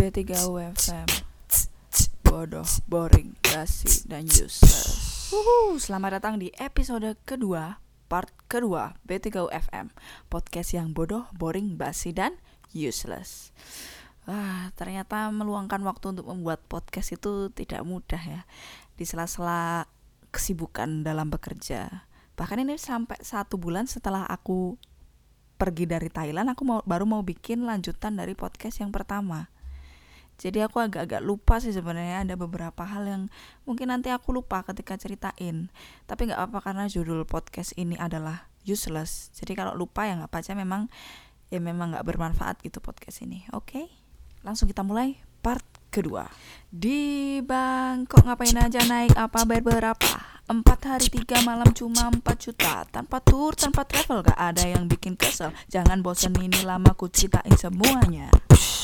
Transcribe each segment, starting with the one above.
B3 UFM Bodoh, boring, basi, dan useless. Wuhu, Selamat datang di episode kedua Part kedua B3 UFM Podcast yang bodoh, boring, basi, dan useless. Wah, ternyata meluangkan waktu untuk membuat podcast itu tidak mudah ya. Di sela-sela kesibukan dalam bekerja. Bahkan ini sampai satu bulan setelah aku pergi dari Thailand aku mau baru mau bikin lanjutan dari podcast yang pertama jadi aku agak-agak lupa sih sebenarnya ada beberapa hal yang mungkin nanti aku lupa ketika ceritain. Tapi nggak apa karena judul podcast ini adalah useless. Jadi kalau lupa ya nggak apa memang ya memang nggak bermanfaat gitu podcast ini. Oke okay? langsung kita mulai part kedua di Bangkok ngapain aja naik? Apa bayar berapa? Empat hari tiga malam cuma empat juta. Tanpa tour, tanpa travel Gak ada yang bikin kesel. Jangan bosan ini lama ku ceritain semuanya.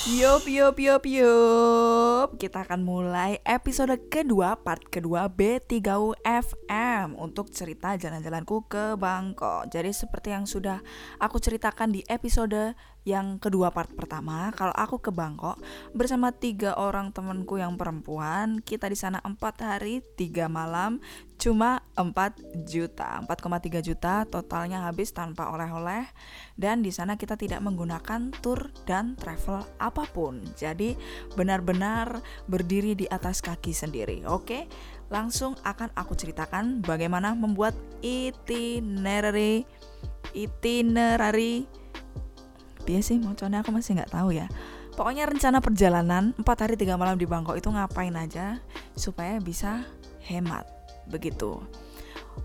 Yup, yup, yup, yup. Kita akan mulai episode kedua Part kedua B3U FM Untuk cerita jalan-jalanku ke Bangkok. Jadi seperti yang sudah aku ceritakan di episode yang kedua part pertama kalau aku ke Bangkok bersama tiga orang temanku yang perempuan. Kita di sana empat hari tiga malam cuma 4 juta. 4,3 juta totalnya habis tanpa oleh-oleh. Dan di sana kita tidak menggunakan tour dan travel apa pun. Jadi benar-benar berdiri di atas kaki sendiri. Oke langsung akan aku ceritakan bagaimana membuat itinerary itinerary. Biasa sih aku masih nggak tahu ya pokoknya rencana perjalanan 4 hari 3 malam di Bangkok itu ngapain aja supaya bisa hemat begitu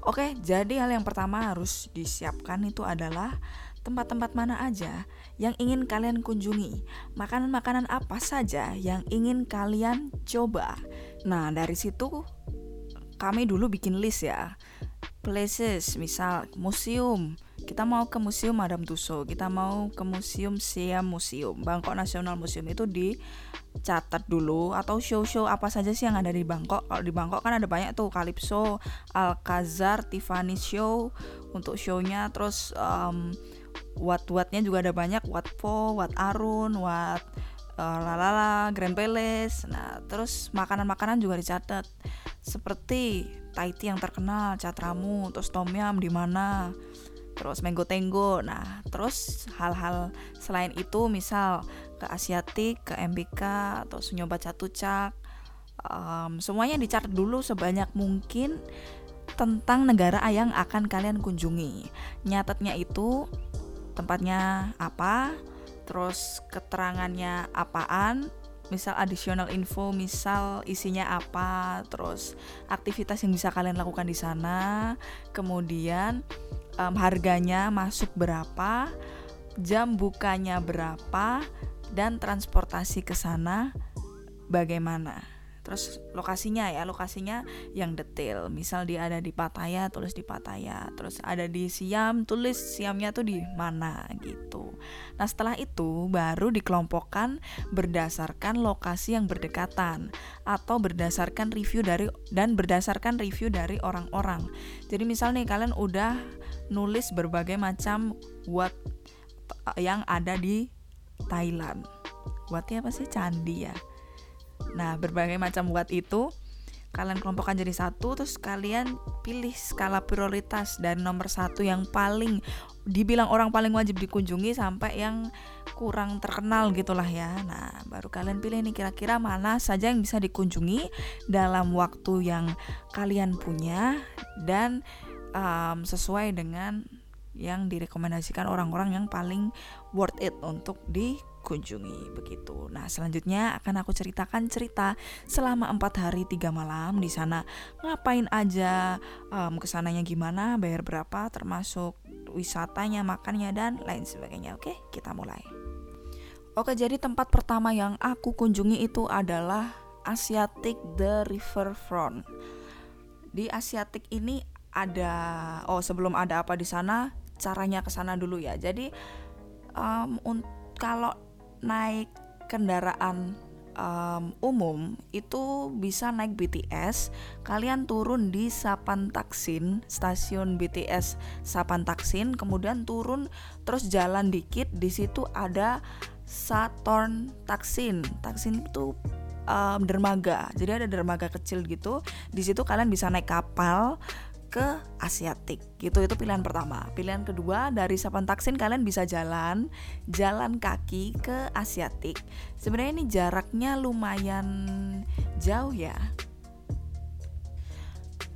oke jadi hal yang pertama harus disiapkan itu adalah tempat-tempat mana aja yang ingin kalian kunjungi, makanan-makanan apa saja yang ingin kalian coba. Nah, dari situ kami dulu bikin list ya. Places, misal museum, kita mau ke museum Madame Tussauds kita mau ke museum Siam Museum. Bangkok National Museum itu dicatat dulu atau show-show apa saja sih yang ada di Bangkok. Kalau di Bangkok kan ada banyak tuh Calypso Alcazar Tiffany Show untuk shownya. Terus um, Wat-watnya juga ada banyak Wat Po, Wat Arun, Wat uh, lalala Grand Palace nah terus makanan-makanan juga dicatat seperti Taiti yang terkenal Catramu terus Tom Yam di mana terus Mango Tenggo. Nah, terus hal-hal selain itu misal ke Asiatik, ke MBK atau nyoba Catucak. Um, semuanya dicatat dulu sebanyak mungkin tentang negara yang akan kalian kunjungi. Nyatetnya itu tempatnya apa, terus keterangannya apaan, misal additional info, misal isinya apa, terus aktivitas yang bisa kalian lakukan di sana, kemudian um, harganya masuk berapa, jam bukanya berapa, dan transportasi ke sana bagaimana. Terus lokasinya ya, lokasinya yang detail. Misal dia ada di Pattaya, tulis di Pattaya. Terus ada di Siam, tulis Siamnya tuh di mana gitu. Nah, setelah itu baru dikelompokkan berdasarkan lokasi yang berdekatan atau berdasarkan review dari dan berdasarkan review dari orang-orang. Jadi misal nih kalian udah nulis berbagai macam what yang ada di Thailand. Whatnya apa sih candi ya? Nah, berbagai macam buat itu kalian kelompokkan jadi satu terus kalian pilih skala prioritas dari nomor satu yang paling dibilang orang paling wajib dikunjungi sampai yang kurang terkenal gitulah ya. Nah baru kalian pilih nih kira-kira mana saja yang bisa dikunjungi dalam waktu yang kalian punya dan um, sesuai dengan yang direkomendasikan orang-orang yang paling worth it untuk dikunjungi begitu. Nah selanjutnya akan aku ceritakan cerita selama empat hari tiga malam di sana ngapain aja, um, ke sananya gimana, bayar berapa, termasuk wisatanya, makannya dan lain sebagainya. Oke kita mulai. Oke jadi tempat pertama yang aku kunjungi itu adalah Asiatic The Riverfront. Di Asiatic ini ada oh sebelum ada apa di sana caranya ke sana dulu ya. Jadi um, kalau naik kendaraan um, umum itu bisa naik BTS. Kalian turun di Sapan Taksin, stasiun BTS Sapan Taksin, kemudian turun terus jalan dikit. Di situ ada Saturn Taksin. Taksin itu um, dermaga. Jadi ada dermaga kecil gitu. Di situ kalian bisa naik kapal ke Asiatik. Gitu itu pilihan pertama. Pilihan kedua dari Sapan Taksin kalian bisa jalan jalan kaki ke Asiatik. Sebenarnya ini jaraknya lumayan jauh ya.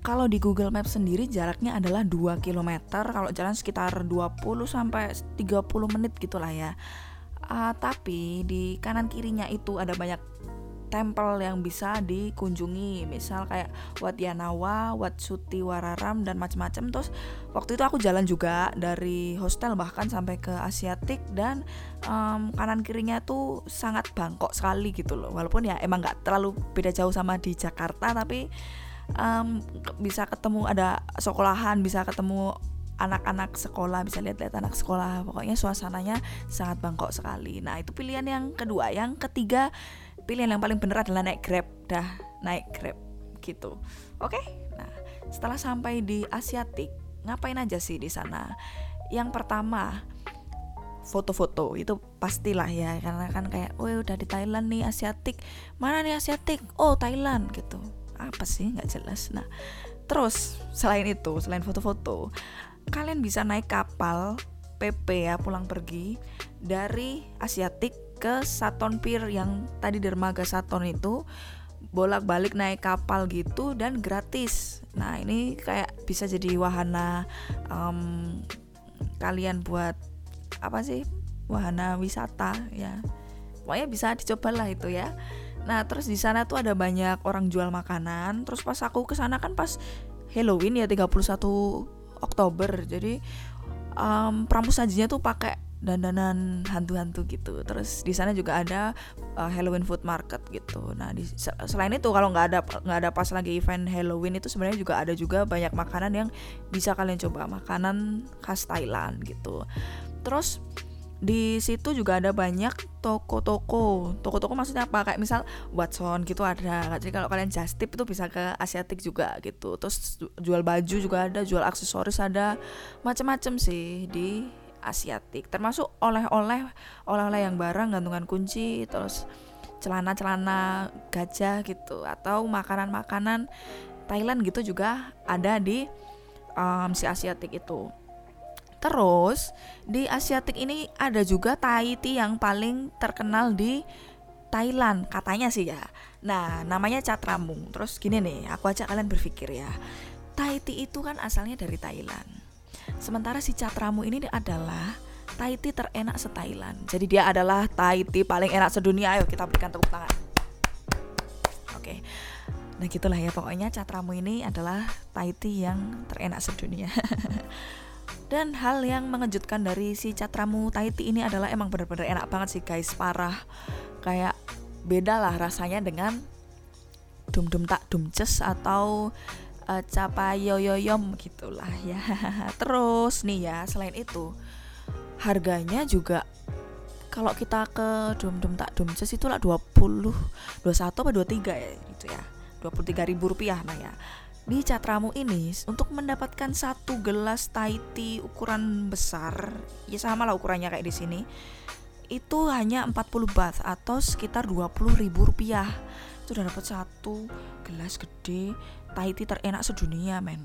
Kalau di Google Maps sendiri jaraknya adalah 2 km kalau jalan sekitar 20 sampai 30 menit gitulah ya. Uh, tapi di kanan kirinya itu ada banyak tempel yang bisa dikunjungi. Misal kayak Wat Yanawa, Wat Suti Wararam dan macam-macam terus waktu itu aku jalan juga dari hostel bahkan sampai ke Asiatik dan um, kanan kirinya tuh sangat bangkok sekali gitu loh. Walaupun ya emang nggak terlalu beda jauh sama di Jakarta tapi um, bisa ketemu ada sekolahan bisa ketemu anak-anak sekolah bisa lihat-lihat anak sekolah. Pokoknya suasananya sangat bangkok sekali. Nah itu pilihan yang kedua. Yang ketiga pilihan yang paling benar adalah naik grab. Dah naik grab gitu. Oke? Nah setelah sampai di Asiatik ngapain aja sih di sana? Yang pertama foto-foto itu pastilah ya karena kan kayak oh udah di Thailand nih Asiatik. Mana nih Asiatik? Oh Thailand gitu. Apa sih? Nggak jelas. Nah terus selain itu selain foto-foto kalian bisa naik kapal PP ya pulang pergi dari Asiatik ke Saton Pier yang tadi dermaga Saton itu bolak-balik naik kapal gitu dan gratis. Nah ini kayak bisa jadi wahana um, kalian buat apa sih wahana wisata ya. Pokoknya bisa dicoba lah itu ya. Nah terus di sana tuh ada banyak orang jual makanan. Terus pas aku ke sana kan pas Halloween ya 31 Oktober. Jadi um, pramusajinya tuh pakai dandanan hantu-hantu gitu. Terus di sana juga ada uh, Halloween food market gitu. Nah, di, selain itu kalau nggak ada nggak ada pas lagi event Halloween itu sebenarnya juga ada juga banyak makanan yang bisa kalian coba, makanan khas Thailand gitu. Terus di situ juga ada banyak toko-toko toko-toko maksudnya apa kayak misal Watson gitu ada jadi kalau kalian just tip itu bisa ke Asiatik juga gitu terus jual baju juga ada jual aksesoris ada macam-macam sih di Asiatik termasuk oleh-oleh oleh-oleh yang barang gantungan kunci terus celana-celana gajah gitu atau makanan-makanan Thailand gitu juga ada di um, si Asiatik itu. Terus di Asiatik ini ada juga Thai tea yang paling terkenal di Thailand katanya sih ya. Nah namanya Catramung. Terus gini nih, aku ajak kalian berpikir ya. Thai tea itu kan asalnya dari Thailand. Sementara si Catramu ini adalah tea terenak se-Thailand. Jadi dia adalah tea paling enak sedunia. Ayo kita berikan tepuk tangan. Oke. Nah gitulah ya pokoknya Catramu ini adalah tea yang terenak sedunia. Dan hal yang mengejutkan dari si Catramu tea ini adalah emang bener-bener enak banget sih guys, parah. Kayak beda lah rasanya dengan dum dum tak dumces atau uh, capayoyoyom gitulah ya. Terus nih ya selain itu harganya juga kalau kita ke dum dum tak dumces itu lah 20 21 apa 23 ya gitu ya. 23 ribu rupiah nah ya. Di Catramu ini untuk mendapatkan satu gelas Thai tea ukuran besar ya sama lah ukurannya kayak di sini itu hanya 40 baht atau sekitar 20 ribu rupiah. Itu udah dapat satu gelas gede Tea terenak sedunia men.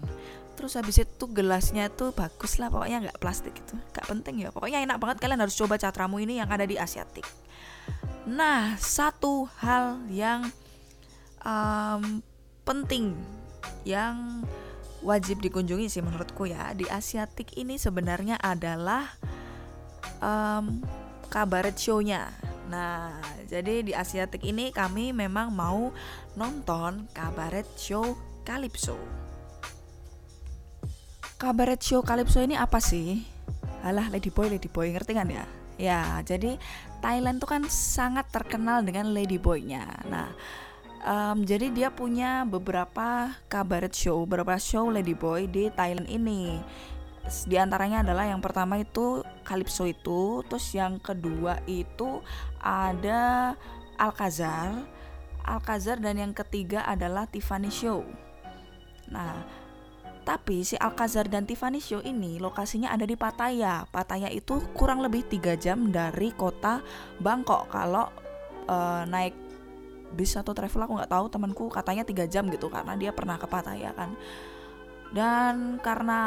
Terus habis itu gelasnya tuh bagus lah pokoknya nggak plastik gitu. Nggak penting ya pokoknya enak banget. Kalian harus coba catramu ini yang ada di Asiatik. Nah satu hal yang um, penting yang wajib dikunjungi sih menurutku ya di Asiatik ini sebenarnya adalah um, kabaret show-nya. Nah, jadi di Asiatik ini kami memang mau nonton kabaret show Calypso. Kabaret show Calypso ini apa sih? Alah Lady Boy, Lady Boy, ngerti kan ya? Ya, jadi Thailand tuh kan sangat terkenal dengan Lady Boy-nya. Nah, um, jadi dia punya beberapa kabaret show, beberapa show Lady Boy di Thailand ini. Di antaranya adalah yang pertama itu Calypso itu, terus yang kedua itu ada Alcazar, Alcazar dan yang ketiga adalah Tiffany Show. Nah, Tapi si Alcazar dan Tiffany Show ini lokasinya ada di Pattaya. Pattaya itu kurang lebih tiga jam dari kota Bangkok. Kalau uh, naik bis atau travel aku nggak tahu temanku katanya tiga jam gitu karena dia pernah ke Pattaya kan. Dan karena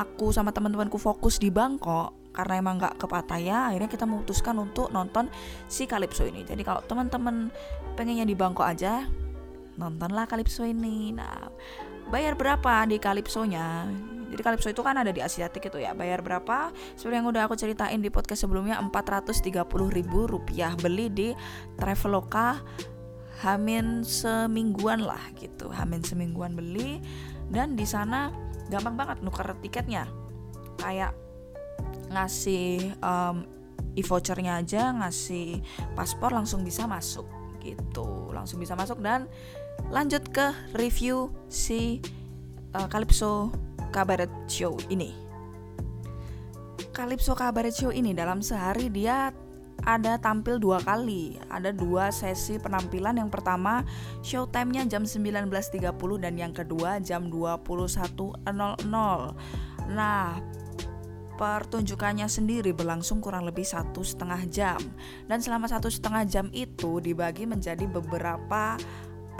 aku sama teman-temanku fokus di Bangkok, karena emang nggak ke Pattaya, akhirnya kita memutuskan untuk nonton si Calypso ini. Jadi kalau teman-teman pengennya di Bangkok aja, nontonlah Calypso ini. Nah, bayar berapa di Calypso-nya? Jadi Calypso itu kan ada di Asiatik itu ya. Bayar berapa? Seperti yang udah aku ceritain di podcast sebelumnya 430 ribu rupiah beli di Traveloka Hamin semingguan lah gitu. Hamin semingguan beli dan di sana gampang banget nuker tiketnya. Kayak ngasih um, e-vouchernya aja, ngasih paspor langsung bisa masuk gitu. Langsung bisa masuk dan lanjut ke review si uh, Calypso Cabaret Show ini. Calypso Cabaret Show ini dalam sehari dia ada tampil dua kali. Ada dua sesi penampilan. Yang pertama showtime-nya jam 19.30 Dan yang kedua jam 21.00 Nah pertunjukannya sendiri berlangsung kurang lebih satu setengah jam. Dan selama satu setengah jam itu dibagi menjadi beberapa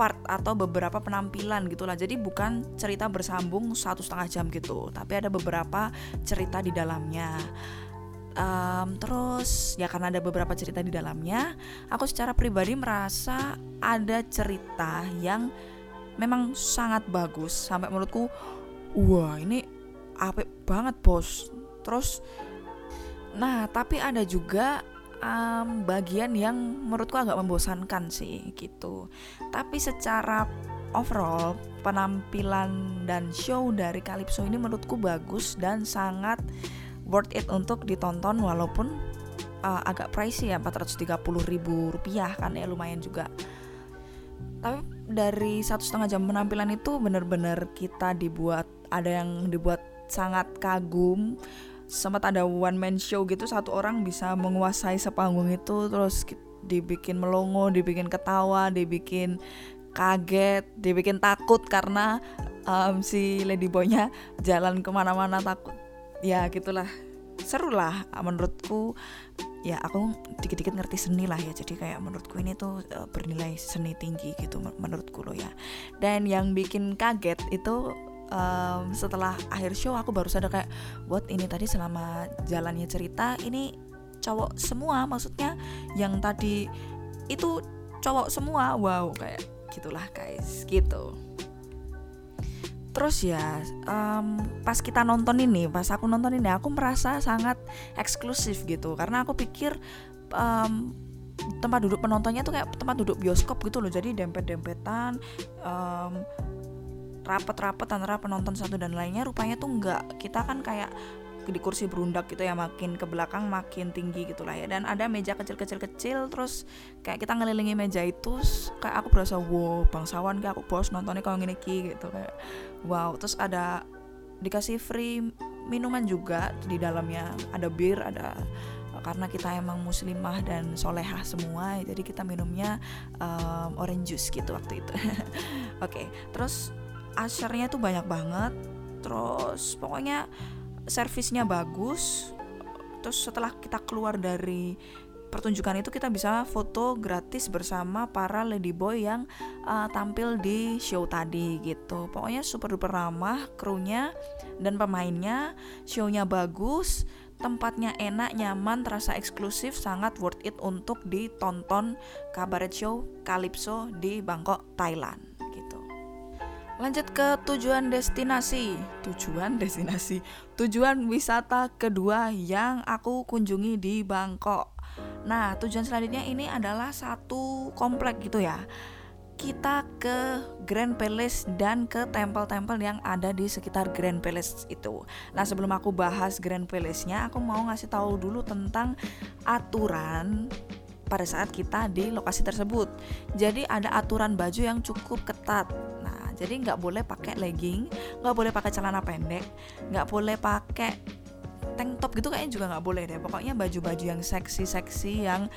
part atau beberapa penampilan gitulah. Jadi bukan cerita bersambung satu setengah jam gitu tapi ada beberapa cerita di dalamnya. Um, terus ya karena ada beberapa cerita di dalamnya aku secara pribadi merasa ada cerita yang memang sangat bagus. Sampai menurutku wah ini apik banget bos. Terus nah tapi ada juga um, bagian yang menurutku agak membosankan sih gitu. Tapi secara overall penampilan dan show dari Calypso ini menurutku bagus dan sangat worth it untuk ditonton walaupun uh, agak pricey ya 430 ribu rupiah kan ya lumayan juga. Tapi dari satu setengah jam penampilan itu bener-bener kita dibuat ada yang dibuat sangat kagum sempat ada one man show gitu satu orang bisa menguasai sepanggung itu terus dibikin melongo, dibikin ketawa, dibikin kaget, dibikin takut karena um, si lady boynya jalan ke mana-mana takut. Ya gitulah, seru lah menurutku. Ya aku dikit-dikit ngerti seni lah ya, jadi kayak menurutku ini tuh uh, bernilai seni tinggi gitu menurutku loh ya. Dan yang bikin kaget itu um, setelah akhir show aku baru sadar kayak buat ini tadi selama jalannya cerita ini cowok semua maksudnya yang tadi itu cowok semua. Wow kayak gitulah guys gitu. Terus ya um, pas kita nonton ini pas aku nonton ini aku merasa sangat eksklusif gitu. Karena aku pikir um, tempat duduk penontonnya tuh kayak tempat duduk bioskop gitu loh. Jadi dempet-dempetan um, rapat-rapat antara penonton satu dan lainnya rupanya tuh enggak kita kan kayak di kursi berundak gitu ya makin ke belakang makin tinggi gitulah ya. Dan ada meja kecil-kecil kecil terus kayak kita ngelilingi meja itu kayak aku berasa wow bangsawan kayak aku bos nontonnya kalau gini gitu kayak wow. Terus ada dikasih free minuman juga di dalamnya. Ada bir ada karena kita emang muslimah dan solehah semua jadi kita minumnya um, orange juice gitu waktu itu. Oke okay, terus ashernya tuh banyak banget. Terus pokoknya servisnya bagus. Terus setelah kita keluar dari pertunjukan itu kita bisa foto gratis bersama para ladyboy yang uh, tampil di show tadi gitu. Pokoknya super duper ramah krunya dan pemainnya. Shownya bagus tempatnya enak nyaman terasa eksklusif sangat worth it untuk ditonton kabaret show Calypso di Bangkok Thailand Lanjut ke tujuan destinasi. Tujuan destinasi. Tujuan wisata kedua yang aku kunjungi di Bangkok. Nah, tujuan selanjutnya ini adalah satu komplek gitu ya. Kita ke Grand Palace dan ke tempel-tempel yang ada di sekitar Grand Palace itu. Nah, sebelum aku bahas Grand Palace-nya, aku mau ngasih tahu dulu tentang aturan pada saat kita di lokasi tersebut. Jadi ada aturan baju yang cukup ketat. Jadi nggak boleh pakai legging nggak boleh pakai celana pendek nggak boleh pakai tank top gitu kayaknya juga nggak boleh deh. Pokoknya baju-baju yang seksi-seksi yang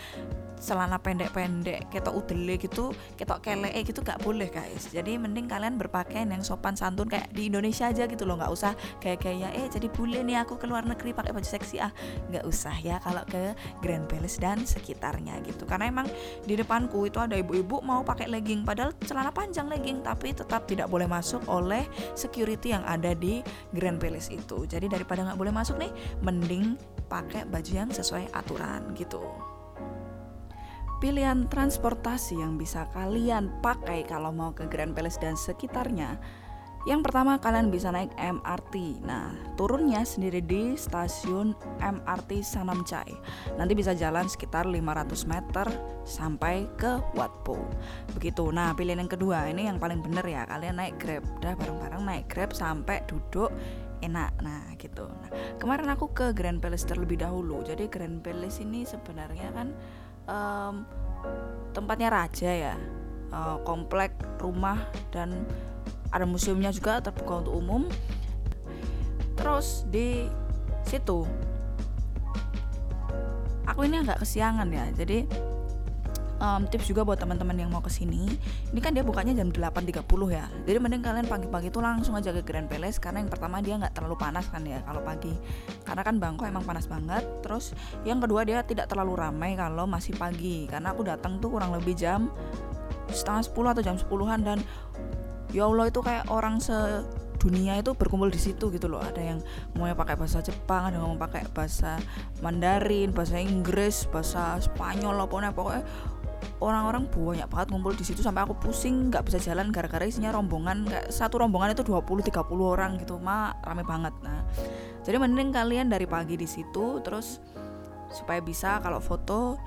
celana pendek-pendek ketok udele gitu ketok kele gitu gak boleh guys. Jadi mending kalian berpakaian yang sopan santun kayak di Indonesia aja gitu loh. Nggak usah kayak kayak eh jadi boleh nih aku ke luar negeri pakai baju seksi. Ah nggak usah ya kalau ke Grand Palace dan sekitarnya gitu. Karena emang di depanku itu ada ibu-ibu mau pakai legging padahal celana panjang legging tapi tetap tidak boleh masuk oleh security yang ada di Grand Palace itu. Jadi daripada nggak boleh masuk nih mending pakai baju yang sesuai aturan gitu pilihan transportasi yang bisa kalian pakai kalau mau ke Grand Palace dan sekitarnya. Yang pertama kalian bisa naik MRT. Nah, turunnya sendiri di stasiun MRT Sanamchai. Nanti bisa jalan sekitar 500 meter sampai ke Wat Po. Begitu. Nah, pilihan yang kedua ini yang paling bener ya. Kalian naik Grab. Udah bareng-bareng naik Grab sampai duduk enak nah gitu nah kemarin aku ke Grand Palace terlebih dahulu jadi Grand Palace ini sebenarnya kan um, tempatnya raja ya. Uh, komplek rumah dan ada museumnya juga terbuka untuk umum. Terus di situ aku ini agak kesiangan ya. Jadi um, tips juga buat teman-teman yang mau ke sini ini kan dia bukanya jam 8.30 ya. Jadi mending kalian pagi-pagi itu langsung aja ke Grand Palace karena yang pertama dia nggak terlalu panas kan ya kalau pagi. Karena kan Bangkok emang panas banget. Terus yang kedua dia tidak terlalu ramai kalau masih pagi. Karena aku datang tuh kurang lebih jam setengah 10 atau jam 10-an dan ya Allah itu kayak orang se dunia itu berkumpul di situ gitu loh. Ada yang mau pakai bahasa Jepang ada yang mau pakai bahasa Mandarin bahasa Inggris bahasa Spanyol apa pokoknya orang-orang banyak banget ngumpul di situ sampai aku pusing nggak bisa jalan gara-gara isinya rombongan kayak satu rombongan itu 20 30 orang gitu mah rame banget. Nah jadi mending kalian dari pagi di situ terus supaya bisa kalau foto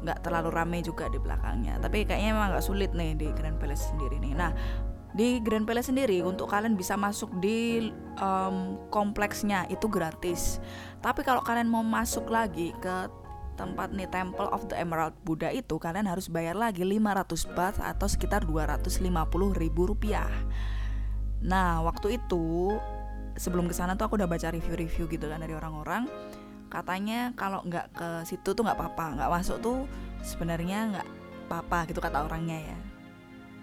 nggak terlalu rame juga di belakangnya. Tapi kayaknya memang nggak sulit nih di Grand Palace sendiri nih. Nah di Grand Palace sendiri untuk kalian bisa masuk di um, kompleksnya itu gratis. Tapi kalau kalian mau masuk lagi ke tempat nih Temple of the Emerald Buddha itu kalian harus bayar lagi 500 baht atau sekitar 250 ribu rupiah. Nah waktu itu sebelum ke sana tuh aku udah baca review-review gitu kan dari orang-orang. Katanya kalau nggak ke situ tuh nggak apa-apa nggak masuk tuh sebenarnya nggak apa-apa gitu kata orangnya ya.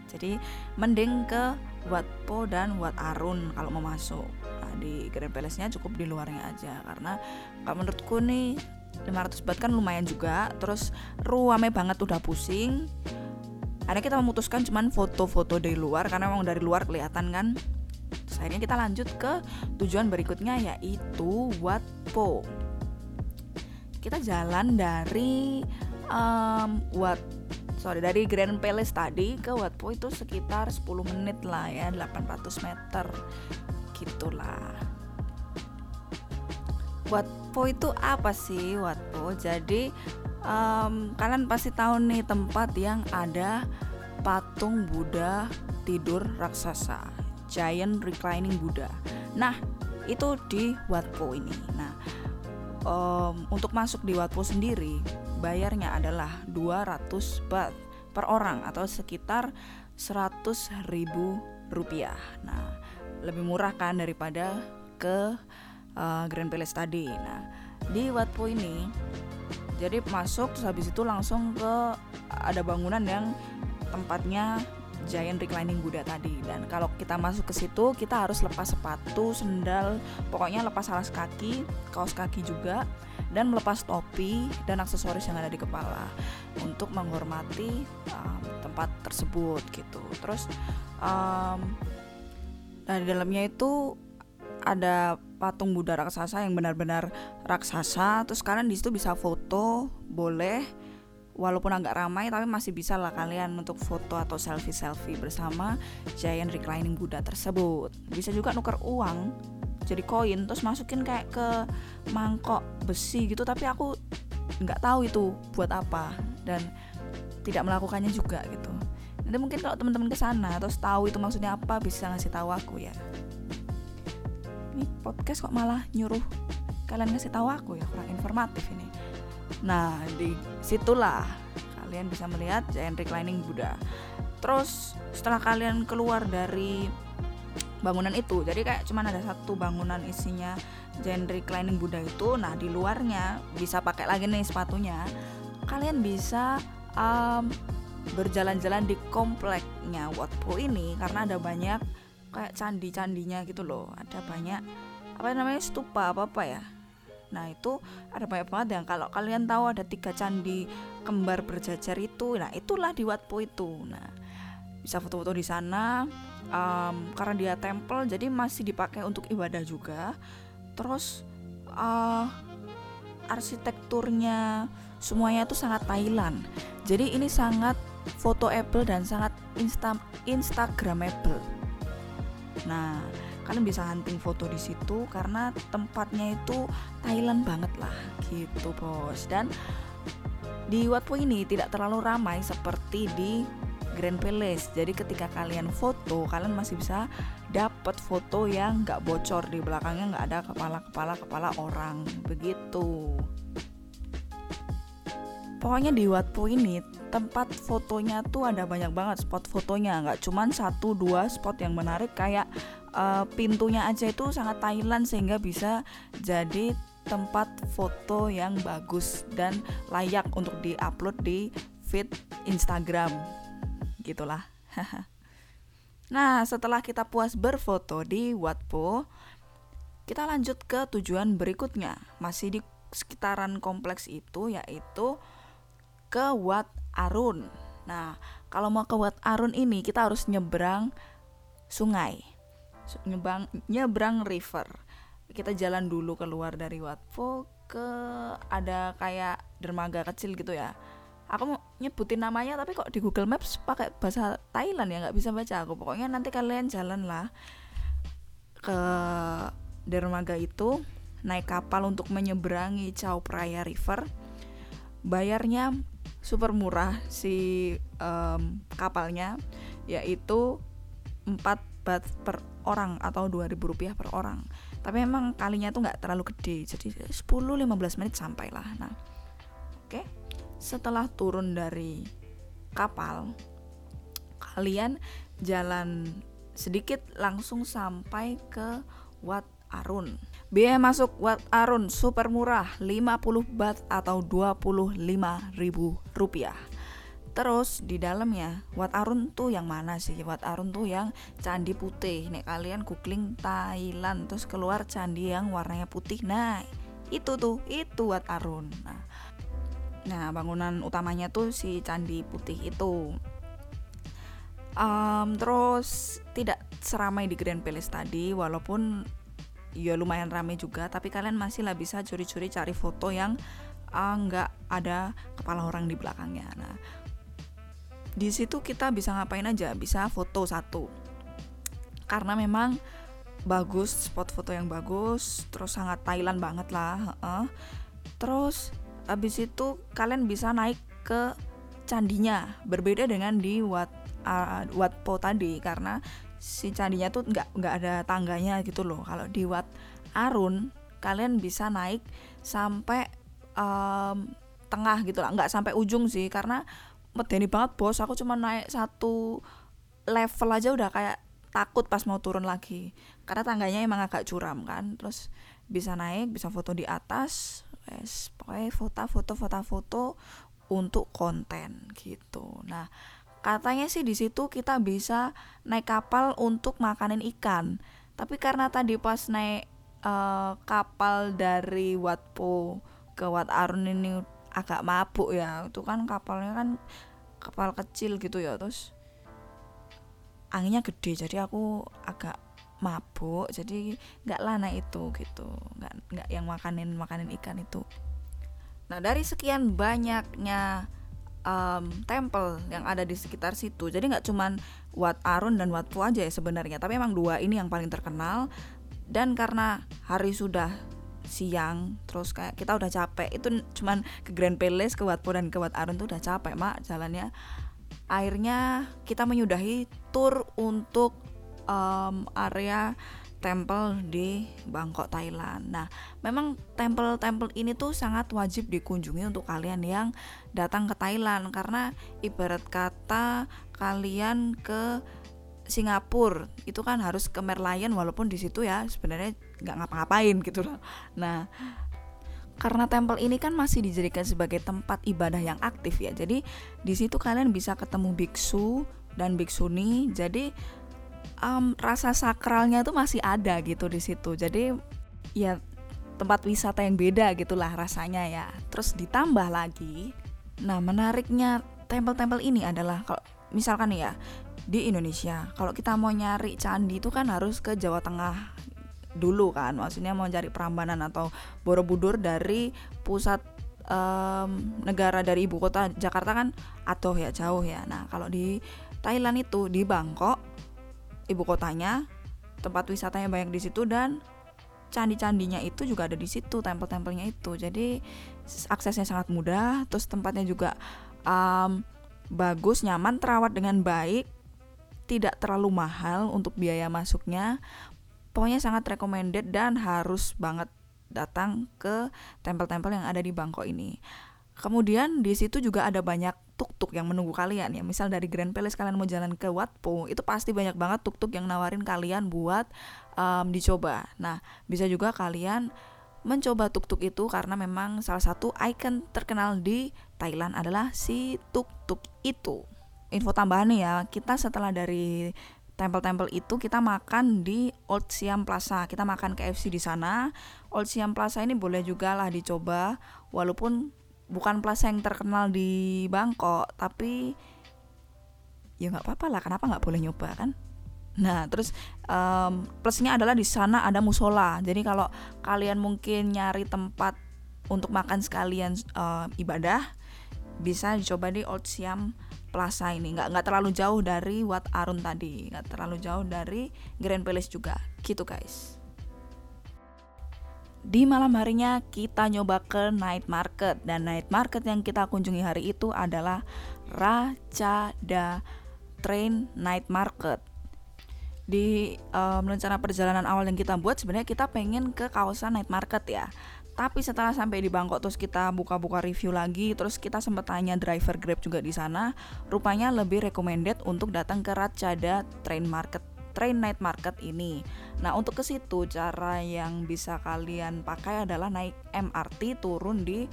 Jadi mending ke Wat Po dan Wat Arun kalau mau masuk. Nah, di Grand Palace-nya cukup di luarnya aja karena menurutku nih 500 baht kan lumayan juga. Terus ruame banget udah pusing. Akhirnya kita memutuskan cuman foto-foto dari luar karena memang dari luar kelihatan kan. Terus akhirnya kita lanjut ke tujuan berikutnya yaitu Wat Po kita jalan dari um, Wat sorry dari Grand Palace tadi ke Wat Po itu sekitar 10 menit lah ya 800 meter. Gitulah Watpo itu apa sih Watpo? Jadi um, kalian pasti tahu nih tempat yang ada patung Buddha tidur raksasa, giant reclining Buddha. Nah itu di Watpo ini. Nah um, untuk masuk di Watpo sendiri bayarnya adalah 200 baht per orang atau sekitar 100 ribu rupiah. Nah lebih murah kan daripada ke uh, Grand Palace tadi. Nah, di Watpo ini jadi masuk terus habis itu langsung ke ada bangunan yang tempatnya giant reclining Buddha tadi dan kalau kita masuk ke situ kita harus lepas sepatu, sendal, pokoknya lepas alas kaki, kaos kaki juga dan melepas topi dan aksesoris yang ada di kepala untuk menghormati um, tempat tersebut gitu. Terus um, nah di dalamnya itu ada patung Buddha raksasa yang benar-benar raksasa. Terus kalian di situ bisa foto boleh. Walaupun agak ramai tapi masih bisa lah kalian untuk foto atau selfie selfie bersama giant reclining Buddha tersebut. Bisa juga nuker uang jadi koin terus masukin kayak ke mangkok besi gitu tapi aku nggak tahu itu buat apa dan tidak melakukannya juga gitu. Nanti mungkin kalau teman-teman ke sana terus tahu itu maksudnya apa bisa ngasih tahu aku ya ini podcast kok malah nyuruh kalian ngasih tahu aku ya kurang informatif ini. Nah di situlah kalian bisa melihat giant reclining Buddha. Terus setelah kalian keluar dari bangunan itu jadi kayak cuman ada satu bangunan isinya giant reclining Buddha itu nah di luarnya bisa pakai lagi nih sepatunya kalian bisa um, berjalan-jalan di kompleknya Wat Po ini karena ada banyak kayak candi-candinya gitu loh. Ada banyak apa namanya stupa apa apa ya. Nah itu ada banyak banget yang kalau kalian tahu ada tiga candi kembar berjajar itu nah itulah di Wat Po itu. Nah bisa foto-foto di sana um, karena dia temple jadi masih dipakai untuk ibadah juga. Terus uh, arsitekturnya semuanya itu sangat Thailand. Jadi ini sangat fotoable dan sangat insta instagramable nah kalian bisa hunting foto di situ karena tempatnya itu Thailand banget lah gitu bos. Dan di Wat Po ini tidak terlalu ramai seperti di Grand Palace. Jadi ketika kalian foto kalian masih bisa dapat foto yang nggak bocor di belakangnya nggak ada kepala kepala kepala orang begitu. Pokoknya di Watpo ini tempat fotonya tuh ada banyak banget spot fotonya. Nggak cuman satu dua spot yang menarik. Kayak uh, pintunya aja itu sangat Thailand sehingga bisa jadi tempat foto yang bagus dan layak untuk diupload di feed Instagram. Gitulah. Nah setelah kita puas berfoto di Watpo kita lanjut ke tujuan berikutnya. Masih di sekitaran kompleks itu yaitu ke Wat Arun. Nah, kalau mau ke Wat Arun ini kita harus nyebrang sungai. Nyebrang nyebrang river. Kita jalan dulu keluar dari Wat ke ada kayak dermaga kecil gitu ya. Aku mau nyebutin namanya tapi kok di Google Maps pakai bahasa Thailand ya nggak bisa baca aku. Pokoknya nanti kalian jalan lah ke dermaga itu naik kapal untuk menyeberangi Chao Phraya River. Bayarnya super murah si um, kapalnya yaitu 4 bat per orang atau 2000 rupiah per orang. Tapi memang kalinya tuh nggak terlalu gede jadi 10-15 menit sampai lah. Nah oke. Okay. setelah turun dari kapal kalian jalan sedikit langsung sampai ke Wat Arun Biaya masuk Wat Arun super murah 50 bat atau 25 ribu rupiah Terus di dalamnya Wat Arun tuh yang mana sih? Wat Arun tuh yang candi putih. Nek kalian googling Thailand terus keluar candi yang warnanya putih. Nah, itu tuh, itu Wat Arun. Nah, nah bangunan utamanya tuh si candi putih itu. Um, terus tidak seramai di Grand Palace tadi walaupun ya lumayan rame juga tapi kalian masih lah bisa curi-curi cari foto yang uh, nggak ada kepala orang di belakangnya. Nah di situ kita bisa ngapain aja? Bisa foto satu. Karena memang bagus spot foto yang bagus terus sangat Thailand banget lah uh. terus habis itu kalian bisa naik ke candinya. Berbeda dengan di Wat uh, Wat Po tadi karena si candinya tuh nggak nggak ada tangganya gitu loh. Kalau di Wat Arun kalian bisa naik sampai um, tengah gitu lah. Nggak sampai ujung sih karena medeni banget bos. Aku cuma naik satu level aja udah kayak takut pas mau turun lagi. Karena tangganya emang agak curam kan. Terus bisa naik bisa foto di atas. Wes pokoknya foto foto foto foto untuk konten gitu. Nah Katanya sih di situ kita bisa naik kapal untuk makanin ikan. Tapi karena tadi pas naik uh, kapal dari Watpo ke Wat Arun ini agak mabuk ya. Itu kan kapalnya kan kapal kecil gitu ya. Terus anginnya gede jadi aku agak mabuk jadi nggak lana itu gitu nggak nggak yang makanin makanin ikan itu nah dari sekian banyaknya um, temple yang ada di sekitar situ. Jadi nggak cuman Wat Arun dan Wat Pu aja ya sebenarnya, tapi emang dua ini yang paling terkenal. Dan karena hari sudah siang, terus kayak kita udah capek, itu cuman ke Grand Palace, ke Wat Po dan ke Wat Arun tuh udah capek mak jalannya. Akhirnya kita menyudahi tour untuk um, area temple di Bangkok Thailand. Nah, memang temple-temple ini tuh sangat wajib dikunjungi untuk kalian yang datang ke Thailand karena ibarat kata kalian ke Singapura itu kan harus ke Merlion walaupun di situ ya sebenarnya nggak ngapa-ngapain gitu loh. Nah, karena tempel ini kan masih dijadikan sebagai tempat ibadah yang aktif ya. Jadi di situ kalian bisa ketemu biksu dan biksuni. Jadi um, rasa sakralnya tuh masih ada gitu di situ. Jadi ya tempat wisata yang beda gitulah rasanya ya. Terus ditambah lagi, nah menariknya tempel-tempel ini adalah kalau misalkan ya di Indonesia, kalau kita mau nyari candi itu kan harus ke Jawa Tengah dulu kan maksudnya mau cari Prambanan atau Borobudur dari pusat um, negara dari ibu kota Jakarta kan atau ya jauh ya nah kalau di Thailand itu di Bangkok ibu kotanya tempat wisatanya banyak di situ dan candi-candinya itu juga ada di situ tempel-tempelnya itu jadi aksesnya sangat mudah terus tempatnya juga um, bagus nyaman terawat dengan baik tidak terlalu mahal untuk biaya masuknya pokoknya sangat recommended dan harus banget datang ke tempel-tempel yang ada di Bangkok ini. Kemudian di situ juga ada banyak tuk-tuk yang menunggu kalian ya. Misal dari Grand Palace kalian mau jalan ke Wat Po, itu pasti banyak banget tuk-tuk yang nawarin kalian buat um, dicoba. Nah, bisa juga kalian mencoba tuk-tuk itu karena memang salah satu icon terkenal di Thailand adalah si tuk-tuk itu. Info tambahan nih ya, kita setelah dari tempel-tempel itu kita makan di Old Siam Plaza. Kita makan KFC di sana. Old Siam Plaza ini boleh juga lah dicoba walaupun bukan plaza yang terkenal di Bangkok, tapi ya nggak apa-apa lah. Kenapa nggak boleh nyoba kan? Nah, terus um, plusnya adalah di sana ada musola. Jadi kalau kalian mungkin nyari tempat untuk makan sekalian uh, ibadah, bisa dicoba di Old Siam Plaza ini nggak nggak terlalu jauh dari Wat Arun tadi nggak terlalu jauh dari Grand Palace juga gitu guys di malam harinya kita nyoba ke night market. Dan night market yang kita kunjungi hari itu adalah Racada Train Night Market. Di um, rencana perjalanan awal yang kita buat sebenarnya kita pengen ke kawasan night market ya. Tapi setelah sampai di Bangkok terus kita buka-buka review lagi, terus kita sempat tanya driver Grab juga di sana, rupanya lebih recommended untuk datang ke Ratchada Train Market Train Night Market ini. Nah, untuk ke situ cara yang bisa kalian pakai adalah naik MRT turun di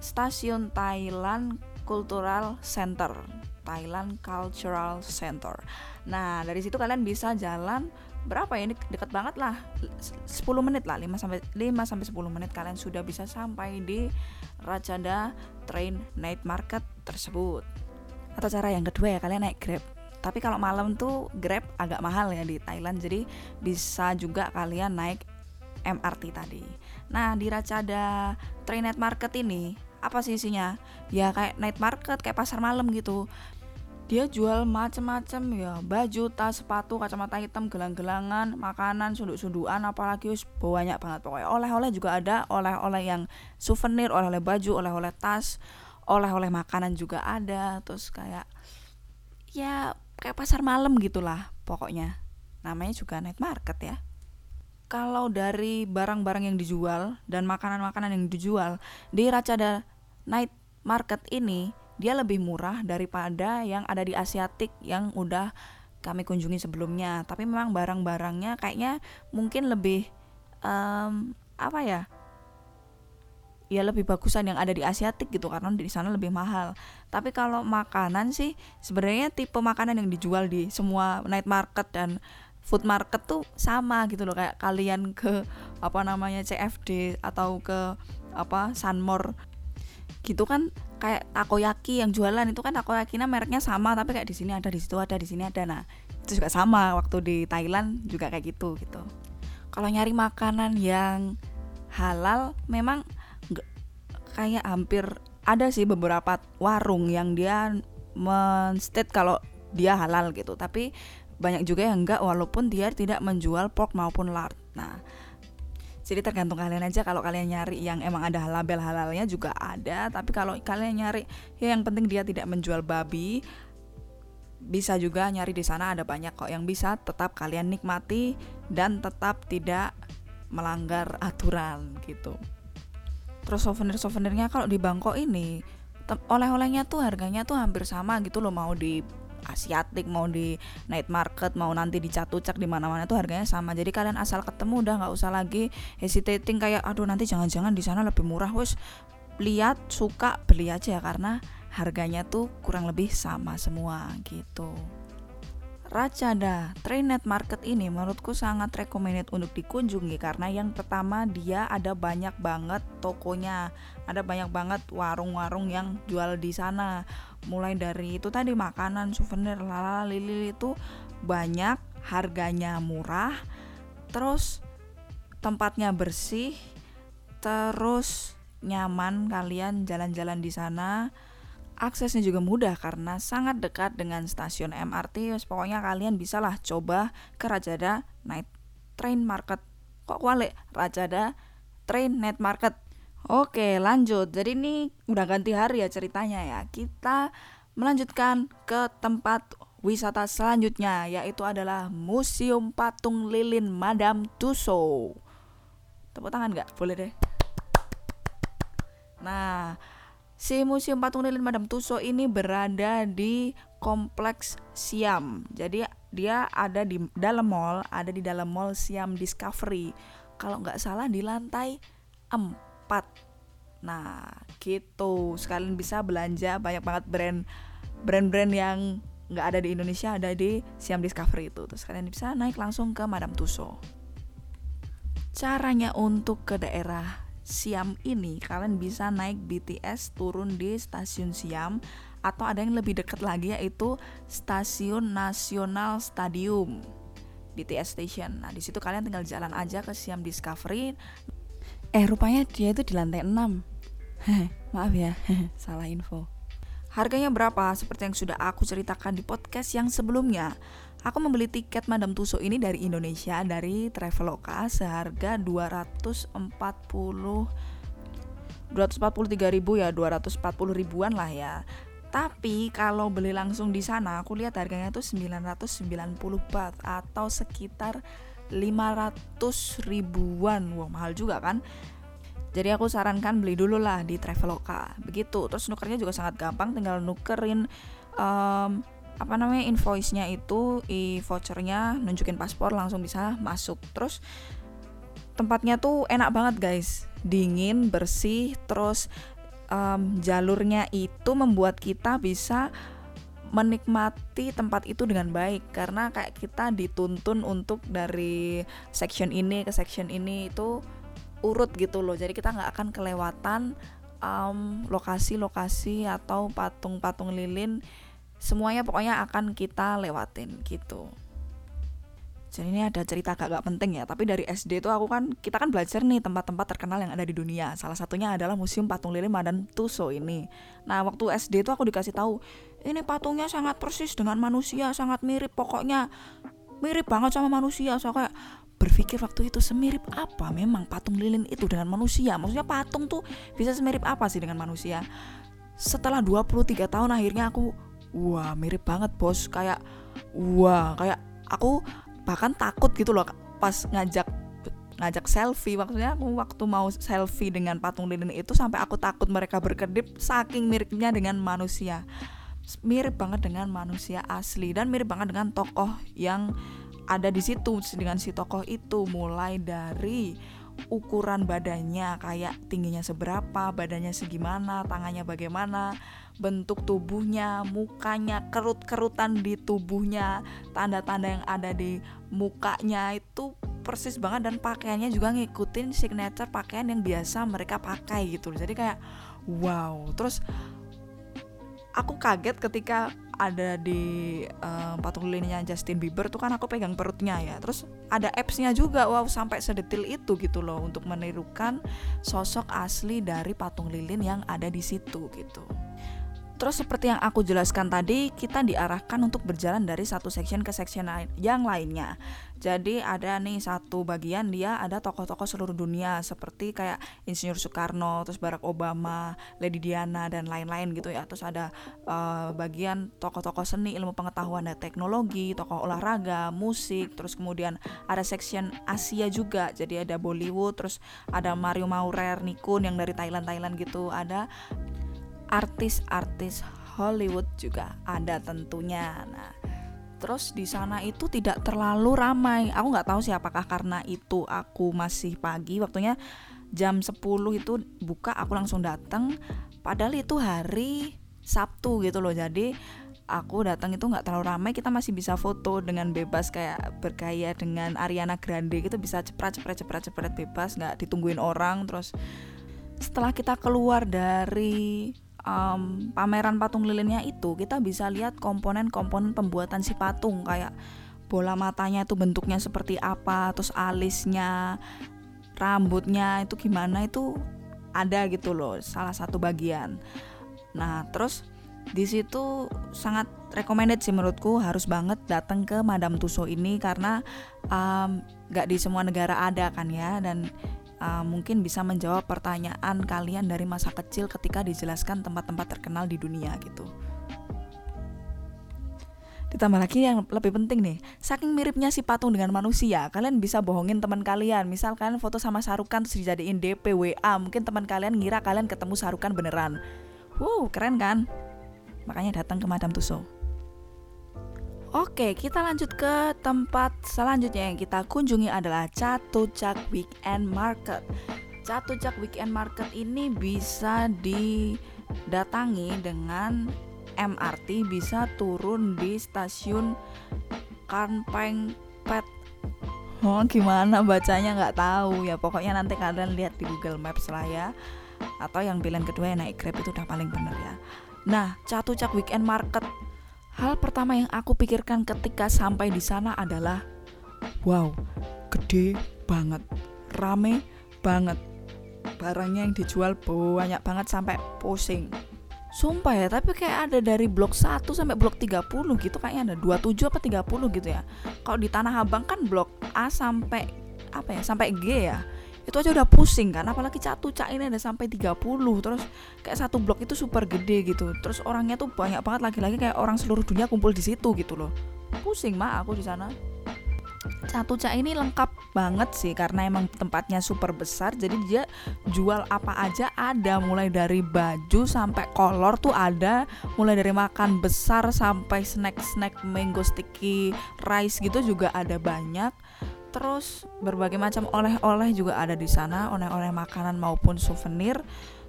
stasiun Thailand Cultural Center. Thailand Cultural Center. Nah, dari situ kalian bisa jalan berapa ya ini dekat banget lah 10 menit lah 5 sampai 5 sampai 10 menit kalian sudah bisa sampai di Rajada Train Night Market tersebut atau cara yang kedua ya kalian naik Grab tapi kalau malam tuh Grab agak mahal ya di Thailand jadi bisa juga kalian naik MRT tadi. Nah di Rajada Train Night Market ini apa sih isinya? Ya kayak night market kayak pasar malam gitu. Dia jual macem-macem ya baju tas sepatu kacamata hitam gelang-gelangan makanan sunduk-sundukan apalagi banyak banget. Pokoknya oleh-oleh juga ada oleh-oleh yang souvenir oleh-oleh baju oleh-oleh tas oleh-oleh makanan juga ada. Terus kayak ya kayak pasar malam gitulah pokoknya. Namanya juga night market ya. Kalau dari barang-barang yang dijual dan makanan-makanan yang dijual di Racada Night Market ini dia lebih murah daripada yang ada di Asiatik yang udah kami kunjungi sebelumnya. Tapi memang barang-barangnya kayaknya mungkin lebih um, apa ya ya lebih bagusan yang ada di Asiatik gitu karena di sana lebih mahal. Tapi kalau makanan sih sebenarnya tipe makanan yang dijual di semua night market dan food market tuh sama gitu loh. Kayak kalian ke apa namanya CFD atau ke apa Sunmore. Gitu kan kayak takoyaki yang jualan itu kan takoyakinya mereknya sama tapi kayak di sini ada di situ ada di sini ada. Nah itu juga sama. Waktu di Thailand juga kayak gitu gitu. Kalau nyari makanan yang halal memang kayak hampir ada sih beberapa warung yang dia menstate kalau dia halal gitu. Tapi banyak juga yang enggak walaupun dia tidak menjual pork maupun lard. Nah jadi tergantung kalian aja. Kalau kalian nyari yang emang ada label halalnya juga ada. Tapi kalau kalian nyari ya yang penting dia tidak menjual babi bisa juga nyari di sana. Ada banyak kok yang bisa tetap kalian nikmati dan tetap tidak melanggar aturan gitu terus souvenir-souvenirnya kalau di Bangkok ini oleh-olehnya tuh harganya tuh hampir sama gitu loh mau di asiatik mau di night market mau nanti di catucak di mana-mana itu harganya sama. Jadi kalian asal ketemu udah nggak usah lagi hesitating kayak aduh nanti jangan-jangan di sana lebih murah. Wes lihat suka beli aja ya karena harganya tuh kurang lebih sama semua gitu Racada Trainet Market ini menurutku sangat recommended untuk dikunjungi karena yang pertama dia ada banyak banget tokonya, ada banyak banget warung-warung yang jual di sana. Mulai dari itu tadi makanan, souvenir, lala lili itu banyak, harganya murah, terus tempatnya bersih, terus nyaman kalian jalan-jalan di sana aksesnya juga mudah karena sangat dekat dengan stasiun MRT. Pokoknya kalian bisalah coba ke Rajada Night Train Market. Kok wale Rajada Train Night Market. Oke, lanjut. Jadi ini udah ganti hari ya ceritanya ya. Kita melanjutkan ke tempat wisata selanjutnya yaitu adalah Museum Patung Lilin Madame Tussauds. Tepuk tangan nggak? Boleh deh. Nah, Si Museum Patung Lilin Madame Tussauds ini berada di Kompleks Siam. Jadi dia ada di dalam mall, ada di dalam mall Siam Discovery. Kalau nggak salah di lantai 4. Nah, gitu. Sekalian bisa belanja banyak banget brand brand-brand yang nggak ada di Indonesia ada di Siam Discovery itu. Terus kalian bisa naik langsung ke Madame Tussauds. Caranya untuk ke daerah Siam ini kalian bisa naik BTS turun di stasiun Siam atau ada yang lebih dekat lagi yaitu Stasiun Nasional Stadium BTS Station. Nah, di situ kalian tinggal jalan aja ke Siam Discovery. Eh, rupanya dia itu di lantai 6. Maaf ya, salah info. Harganya berapa? Seperti yang sudah aku ceritakan di podcast yang sebelumnya. Aku membeli tiket Madam Tuso ini dari Indonesia dari Traveloka seharga 240 243 ribu ya 240 ribuan lah ya. Tapi kalau beli langsung di sana aku lihat harganya tuh 990 baht atau sekitar 500 ribuan. Wah mahal juga kan? Jadi aku sarankan beli dulu lah di Traveloka. Begitu. Terus nukernya juga sangat gampang tinggal nukerin um, apa namanya invoice-nya itu e vouchernya nunjukin paspor langsung bisa masuk. Terus tempatnya tuh enak banget guys. Dingin bersih terus um, jalurnya itu membuat kita bisa menikmati tempat itu dengan baik. Karena kayak kita dituntun untuk dari section ini ke section ini itu urut gitu loh. Jadi kita nggak akan kelewatan lokasi-lokasi um, atau patung-patung lilin semuanya pokoknya akan kita lewatin gitu. Jadi ini ada cerita agak, agak penting ya tapi dari SD itu aku kan kita kan belajar nih tempat-tempat terkenal yang ada di dunia. Salah satunya adalah Museum Patung Lilin Madan Tuso ini. Nah waktu SD itu aku dikasih tahu ini patungnya sangat persis dengan manusia sangat mirip pokoknya mirip banget sama manusia. So kayak berpikir waktu itu semirip apa memang patung lilin itu dengan manusia? Maksudnya patung tuh bisa semirip apa sih dengan manusia? Setelah 23 tahun akhirnya aku wah mirip banget bos. Kayak wah kayak aku bahkan takut gitu loh pas ngajak ngajak selfie. Maksudnya aku waktu mau selfie dengan patung lilin itu sampai aku takut mereka berkedip saking miripnya dengan manusia. Mirip banget dengan manusia asli dan mirip banget dengan tokoh yang ada di situ dengan si tokoh itu mulai dari ukuran badannya kayak tingginya seberapa, badannya segimana, tangannya bagaimana, bentuk tubuhnya, mukanya, kerut-kerutan di tubuhnya, tanda-tanda yang ada di mukanya itu persis banget dan pakaiannya juga ngikutin signature pakaian yang biasa mereka pakai gitu. Jadi kayak wow. Terus aku kaget ketika ada di um, patung lilinnya Justin Bieber tuh kan aku pegang perutnya ya terus ada appsnya juga wow sampai sedetil itu gitu loh untuk menirukan sosok asli dari patung lilin yang ada di situ gitu Terus seperti yang aku jelaskan tadi, kita diarahkan untuk berjalan dari satu section ke section yang lainnya. Jadi ada nih satu bagian dia ada tokoh-tokoh seluruh dunia seperti kayak Insinyur Soekarno, terus Barack Obama, Lady Diana dan lain-lain gitu ya. Terus ada uh, bagian tokoh-tokoh seni, ilmu pengetahuan dan teknologi, tokoh olahraga, musik, terus kemudian ada section Asia juga. Jadi ada Bollywood, terus ada Mario Maurer, Nikun yang dari Thailand Thailand gitu. Ada artis-artis Hollywood juga ada tentunya. Nah, terus di sana itu tidak terlalu ramai. Aku nggak tahu sih apakah karena itu aku masih pagi, waktunya jam 10 itu buka, aku langsung datang. Padahal itu hari Sabtu gitu loh. Jadi aku datang itu nggak terlalu ramai kita masih bisa foto dengan bebas kayak bergaya dengan Ariana Grande gitu bisa cepet cepet cepet cepet bebas nggak ditungguin orang terus setelah kita keluar dari um, pameran patung lilinnya itu kita bisa lihat komponen-komponen pembuatan si patung kayak bola matanya itu bentuknya seperti apa terus alisnya rambutnya itu gimana itu ada gitu loh salah satu bagian. Nah terus di situ sangat recommended sih menurutku harus banget datang ke Madam Tuso ini karena um, gak di semua negara ada kan ya dan uh, mungkin bisa menjawab pertanyaan kalian dari masa kecil ketika dijelaskan tempat-tempat terkenal di dunia gitu. Ditambah lagi yang lebih penting nih, saking miripnya si patung dengan manusia, kalian bisa bohongin teman kalian. Misal kalian foto sama Sarukan terus dijadiin DP WA, mungkin teman kalian ngira kalian ketemu Sarukan beneran. Wow, keren kan? Makanya datang ke Madam Tussauds. Oke, kita lanjut ke tempat selanjutnya yang kita kunjungi adalah Chatuchak Weekend Market. Chatuchak Weekend Market ini bisa didatangi dengan MRT, bisa turun di stasiun Kanpeng Pet. Oh, gimana bacanya nggak tahu ya. Pokoknya nanti kalian lihat di Google Maps lah ya. Atau yang pilihan kedua yang naik Grab itu udah paling bener ya. Nah, Catucak Weekend Market. Hal pertama yang aku pikirkan ketika sampai di sana adalah wow, gede banget, rame banget. Barangnya yang dijual banyak banget sampai pusing. Sumpah ya, tapi kayak ada dari blok 1 sampai blok 30 gitu kayaknya ada 27 apa 30 gitu ya. Kalau di Tanah Abang kan blok A sampai apa ya? Sampai G ya itu aja udah pusing kan apalagi catu cak ini ada sampai 30 terus kayak satu blok itu super gede gitu. Terus orangnya tuh banyak banget lagi-lagi kayak orang seluruh dunia kumpul di situ gitu loh. Pusing mah aku di sana. Catu Cak ini lengkap banget sih karena emang tempatnya super besar jadi dia jual apa aja ada. Mulai dari baju sampai kolor tuh ada. Mulai dari makan besar sampai snack-snack mango sticky rice gitu juga ada banyak terus berbagai macam oleh-oleh juga ada di sana oleh-oleh makanan maupun souvenir.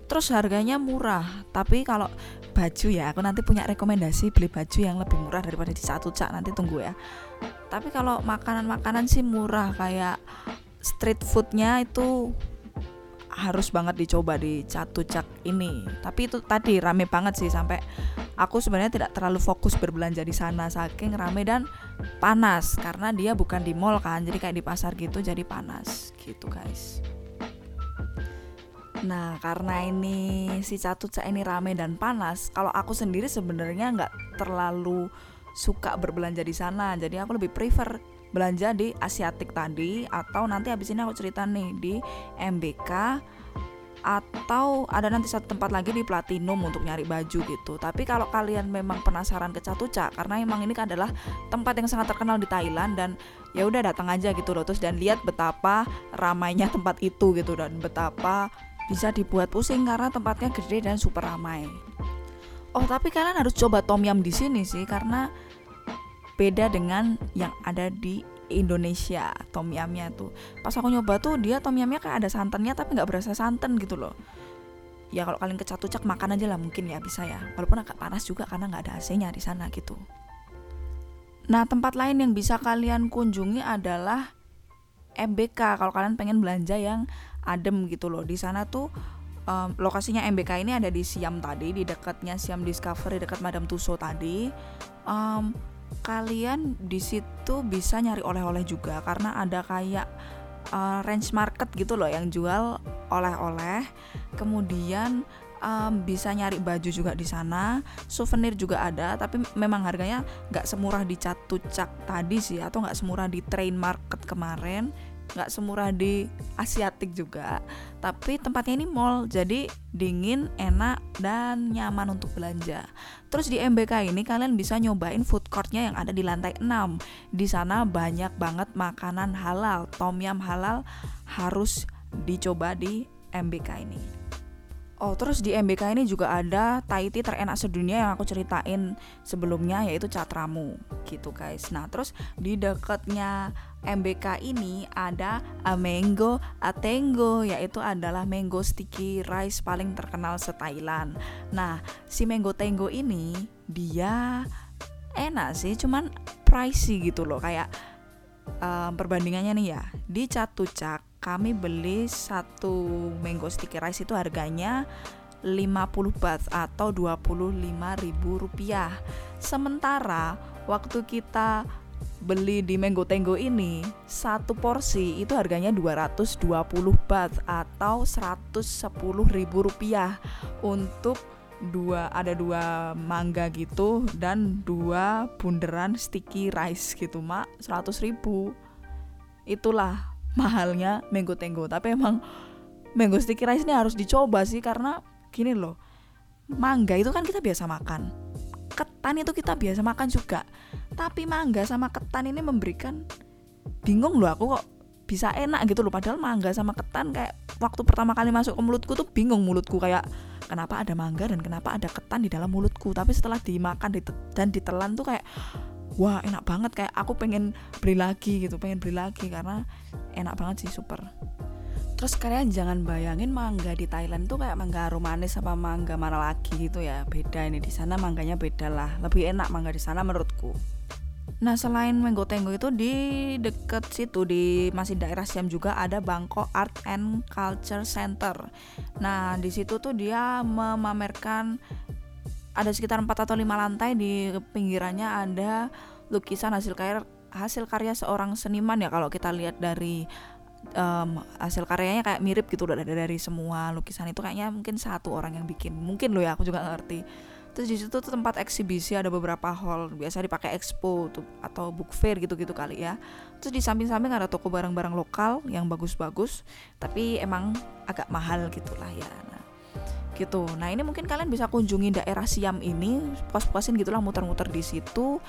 Terus harganya murah tapi kalau baju ya aku nanti punya rekomendasi beli baju yang lebih murah daripada di satu cak nanti tunggu ya. Tapi kalau makanan-makanan sih murah kayak street foodnya itu harus banget dicoba di Catucak ini. Tapi itu tadi rame banget sih sampai aku sebenarnya tidak terlalu fokus berbelanja di sana saking rame dan panas karena dia bukan di mall kan. Jadi kayak di pasar gitu jadi panas gitu guys. Nah karena ini si Catucak ini rame dan panas, kalau aku sendiri sebenarnya nggak terlalu suka berbelanja di sana. Jadi aku lebih prefer belanja di Asiatik tadi atau nanti habis ini aku cerita nih di MBK atau ada nanti satu tempat lagi di Platinum untuk nyari baju gitu. Tapi kalau kalian memang penasaran ke Catuca karena emang ini adalah tempat yang sangat terkenal di Thailand dan ya udah datang aja gitu loh terus dan lihat betapa ramainya tempat itu gitu dan betapa bisa dibuat pusing karena tempatnya gede dan super ramai. Oh, tapi kalian harus coba tom yum di sini sih karena beda dengan yang ada di Indonesia tom yumnya tuh pas aku nyoba tuh dia tom yumnya kayak ada santannya tapi nggak berasa santan gitu loh. Ya kalau kalian kecatucak makan aja lah mungkin ya bisa ya. Walaupun agak panas juga karena nggak ada AC-nya di sana gitu. Nah tempat lain yang bisa kalian kunjungi adalah MBK kalau kalian pengen belanja yang adem gitu loh. Di sana tuh um, lokasinya MBK ini ada di Siam tadi di dekatnya Siam Discovery dekat Madam Tuso tadi. Um, kalian di situ bisa nyari oleh-oleh juga karena ada kayak uh, range market gitu loh yang jual oleh-oleh. Kemudian um, bisa nyari baju juga di sana, souvenir juga ada, tapi memang harganya nggak semurah di Catucak tadi sih atau nggak semurah di Train Market kemarin nggak semurah di Asiatik juga. Tapi tempatnya ini mall jadi dingin enak dan nyaman untuk belanja. Terus di MBK ini kalian bisa nyobain food courtnya yang ada di lantai 6 di sana banyak banget makanan halal tom yum halal harus dicoba di MBK ini. Oh, terus di MBK ini juga ada tea terenak sedunia yang aku ceritain sebelumnya yaitu Catramu. Gitu guys. Nah, terus di dekatnya MBK ini ada Amengo Atengo yaitu adalah mango sticky rice paling terkenal se Thailand. Nah, si mango tengo ini dia enak sih, cuman pricey gitu loh kayak um, perbandingannya nih ya di Catucak kami beli satu mango sticky rice itu harganya 50 baht atau 25 ribu rupiah sementara waktu kita beli di Mango Tango ini satu porsi itu harganya 220 baht atau 110 ribu rupiah. Untuk dua ada dua mangga gitu dan dua bunderan sticky rice gitu mak. 100 ribu. Itulah mahalnya mango tango. Tapi emang mango sticky rice ini harus dicoba sih karena gini loh mangga itu kan kita biasa makan. Ketan itu kita biasa makan juga tapi mangga sama ketan ini memberikan bingung loh aku kok bisa enak gitu loh. Padahal mangga sama ketan kayak waktu pertama kali masuk ke mulutku tuh bingung mulutku kayak kenapa ada mangga dan kenapa ada ketan di dalam mulutku. Tapi setelah dimakan dan ditelan tuh kayak wah enak banget. Kayak aku pengen beli lagi gitu pengen beli lagi karena enak banget sih super. Terus kalian jangan bayangin mangga di Thailand tuh kayak mangga romanis apa mangga mana lagi gitu ya. Beda ini di sana mangganya beda lah. Lebih enak mangga di sana menurutku Nah selain Mango Tango itu di deket situ di masih daerah Siam juga ada Bangkok Art and Culture Center. Nah di situ tuh dia memamerkan ada sekitar 4 atau 5 lantai di pinggirannya ada lukisan hasil karya hasil karya seorang seniman ya kalau kita lihat dari um, hasil karyanya kayak mirip gitu dari dari semua lukisan itu. Kayaknya mungkin satu orang yang bikin. Mungkin lo ya aku juga ngerti terus di situ tuh tempat eksibisi ada beberapa hall. Biasa dipakai expo tuh atau book fair gitu-gitu kali ya. Terus di samping-samping ada toko barang-barang lokal yang bagus-bagus tapi emang agak mahal gitulah ya. Nah gitu. Nah ini mungkin kalian bisa kunjungi daerah Siam ini puas-puasin gitulah muter-muter di situ.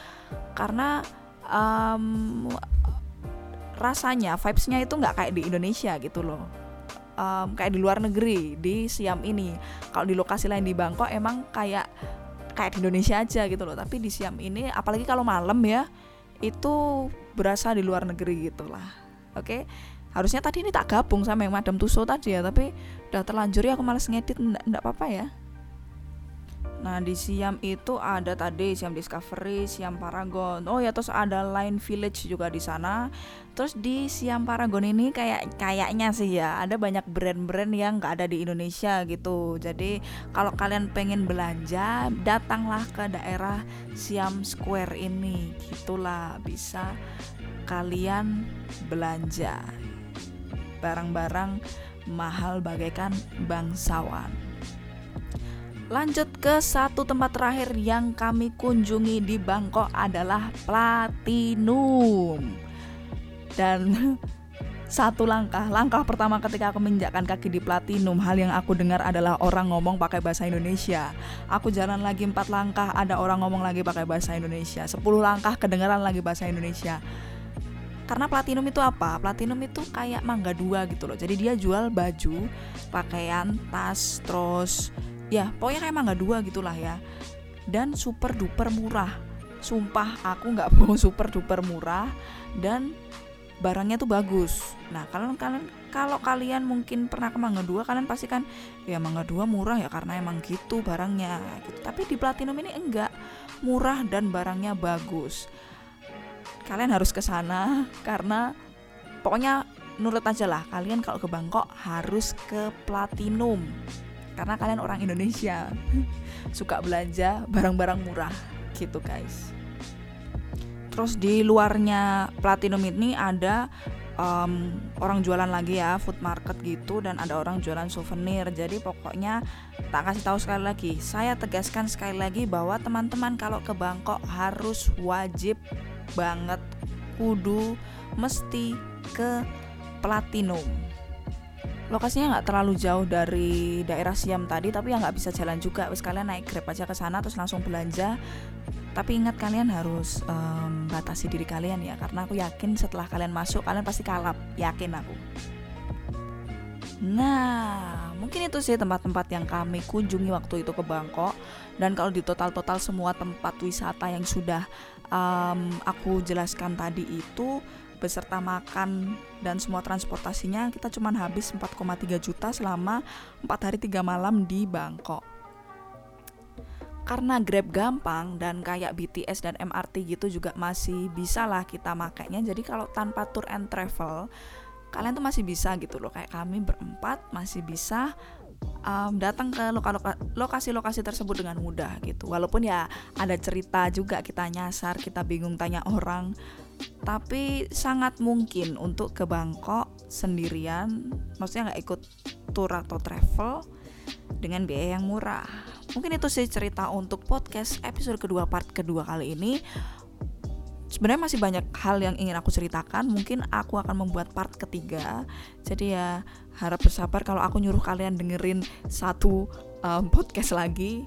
Karena um, rasanya vibesnya itu nggak kayak di Indonesia gitu loh. Um, kayak di luar negeri di Siam ini. Kalau di lokasi lain di Bangkok emang kayak kayak di Indonesia aja gitu loh. Tapi di Siam ini apalagi kalau malam ya itu berasa di luar negeri gitulah. Oke. Okay? Harusnya tadi ini tak gabung sama yang Madam Tuso tadi ya, tapi udah terlanjur ya aku males ngedit enggak apa-apa ya. Nah di Siam itu ada tadi Siam Discovery, Siam Paragon. Oh ya terus ada Line Village juga di sana. Terus di Siam Paragon ini kayak kayaknya sih ya ada banyak brand-brand yang nggak ada di Indonesia gitu. Jadi kalau kalian pengen belanja datanglah ke daerah Siam Square ini. Gitulah bisa kalian belanja barang-barang mahal bagaikan bangsawan. Lanjut ke satu tempat terakhir yang kami kunjungi di Bangkok adalah Platinum. Dan satu langkah, langkah pertama ketika aku menginjakkan kaki di Platinum, hal yang aku dengar adalah orang ngomong pakai bahasa Indonesia. Aku jalan lagi empat langkah, ada orang ngomong lagi pakai bahasa Indonesia. Sepuluh langkah kedengaran lagi bahasa Indonesia karena platinum itu apa? Platinum itu kayak mangga dua gitu loh. Jadi dia jual baju, pakaian, tas, terus ya pokoknya kayak mangga dua gitulah ya. Dan super duper murah. Sumpah aku nggak mau super duper murah. Dan barangnya tuh bagus. Nah kalian kalian kalau kalian mungkin pernah ke mangga dua kalian pasti kan ya mangga dua murah ya karena emang gitu barangnya. Gitu. Tapi di platinum ini enggak. Murah dan barangnya bagus. Kalian harus ke sana karena pokoknya nurut aja lah. Kalian kalau ke Bangkok harus ke platinum karena kalian orang Indonesia. Suka belanja barang-barang murah gitu guys. Terus di luarnya platinum ini ada um, orang jualan lagi ya food market gitu dan ada orang jualan souvenir. Jadi pokoknya tak kasih tahu sekali lagi. Saya tegaskan sekali lagi bahwa teman-teman kalau ke Bangkok harus wajib banget. Kudu mesti ke platinum lokasinya nggak terlalu jauh dari daerah Siam tadi tapi ya nggak bisa jalan juga. Wes kalian naik grab aja ke sana terus langsung belanja. Tapi ingat kalian harus um, batasi diri kalian ya karena aku yakin setelah kalian masuk kalian pasti kalap. Yakin aku. Nah mungkin itu sih tempat-tempat yang kami kunjungi waktu itu ke Bangkok. Dan kalau di total-total semua tempat wisata yang sudah um, aku jelaskan tadi itu beserta makan dan semua transportasinya kita cuma habis 4,3 juta selama 4 hari 3 malam di Bangkok. Karena Grab gampang dan kayak BTS dan MRT gitu juga masih bisa lah kita makainya. Jadi kalau tanpa tour and travel kalian tuh masih bisa gitu loh. Kayak kami berempat masih bisa um, datang ke lokasi-lokasi tersebut dengan mudah gitu walaupun ya ada cerita juga kita nyasar kita bingung tanya orang tapi sangat mungkin untuk ke Bangkok sendirian maksudnya nggak ikut tour atau travel dengan biaya yang murah. Mungkin itu sih cerita untuk podcast episode kedua part kedua kali ini. Sebenarnya masih banyak hal yang ingin aku ceritakan. Mungkin aku akan membuat part ketiga. Jadi ya harap bersabar kalau aku nyuruh kalian dengerin satu um, podcast lagi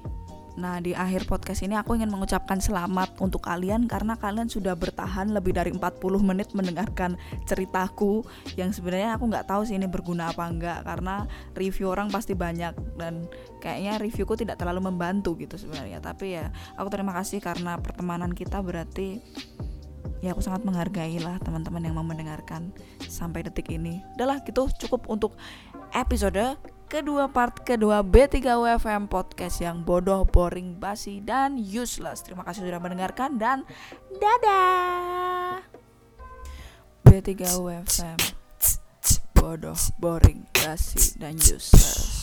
Nah, di akhir podcast ini aku ingin mengucapkan selamat untuk kalian karena kalian sudah bertahan lebih dari 40 menit mendengarkan ceritaku yang sebenarnya aku nggak tahu sih ini berguna apa enggak karena review orang pasti banyak dan kayaknya reviewku tidak terlalu membantu gitu sebenarnya. Tapi ya, aku terima kasih karena pertemanan kita berarti ya aku sangat menghargai lah teman-teman yang mau mendengarkan sampai detik ini. Udahlah gitu cukup untuk episode kedua part kedua B3 UFM podcast yang bodoh, boring, basi, dan useless. Terima kasih sudah mendengarkan dan dadah. B3 UFM bodoh, boring, basi, dan useless.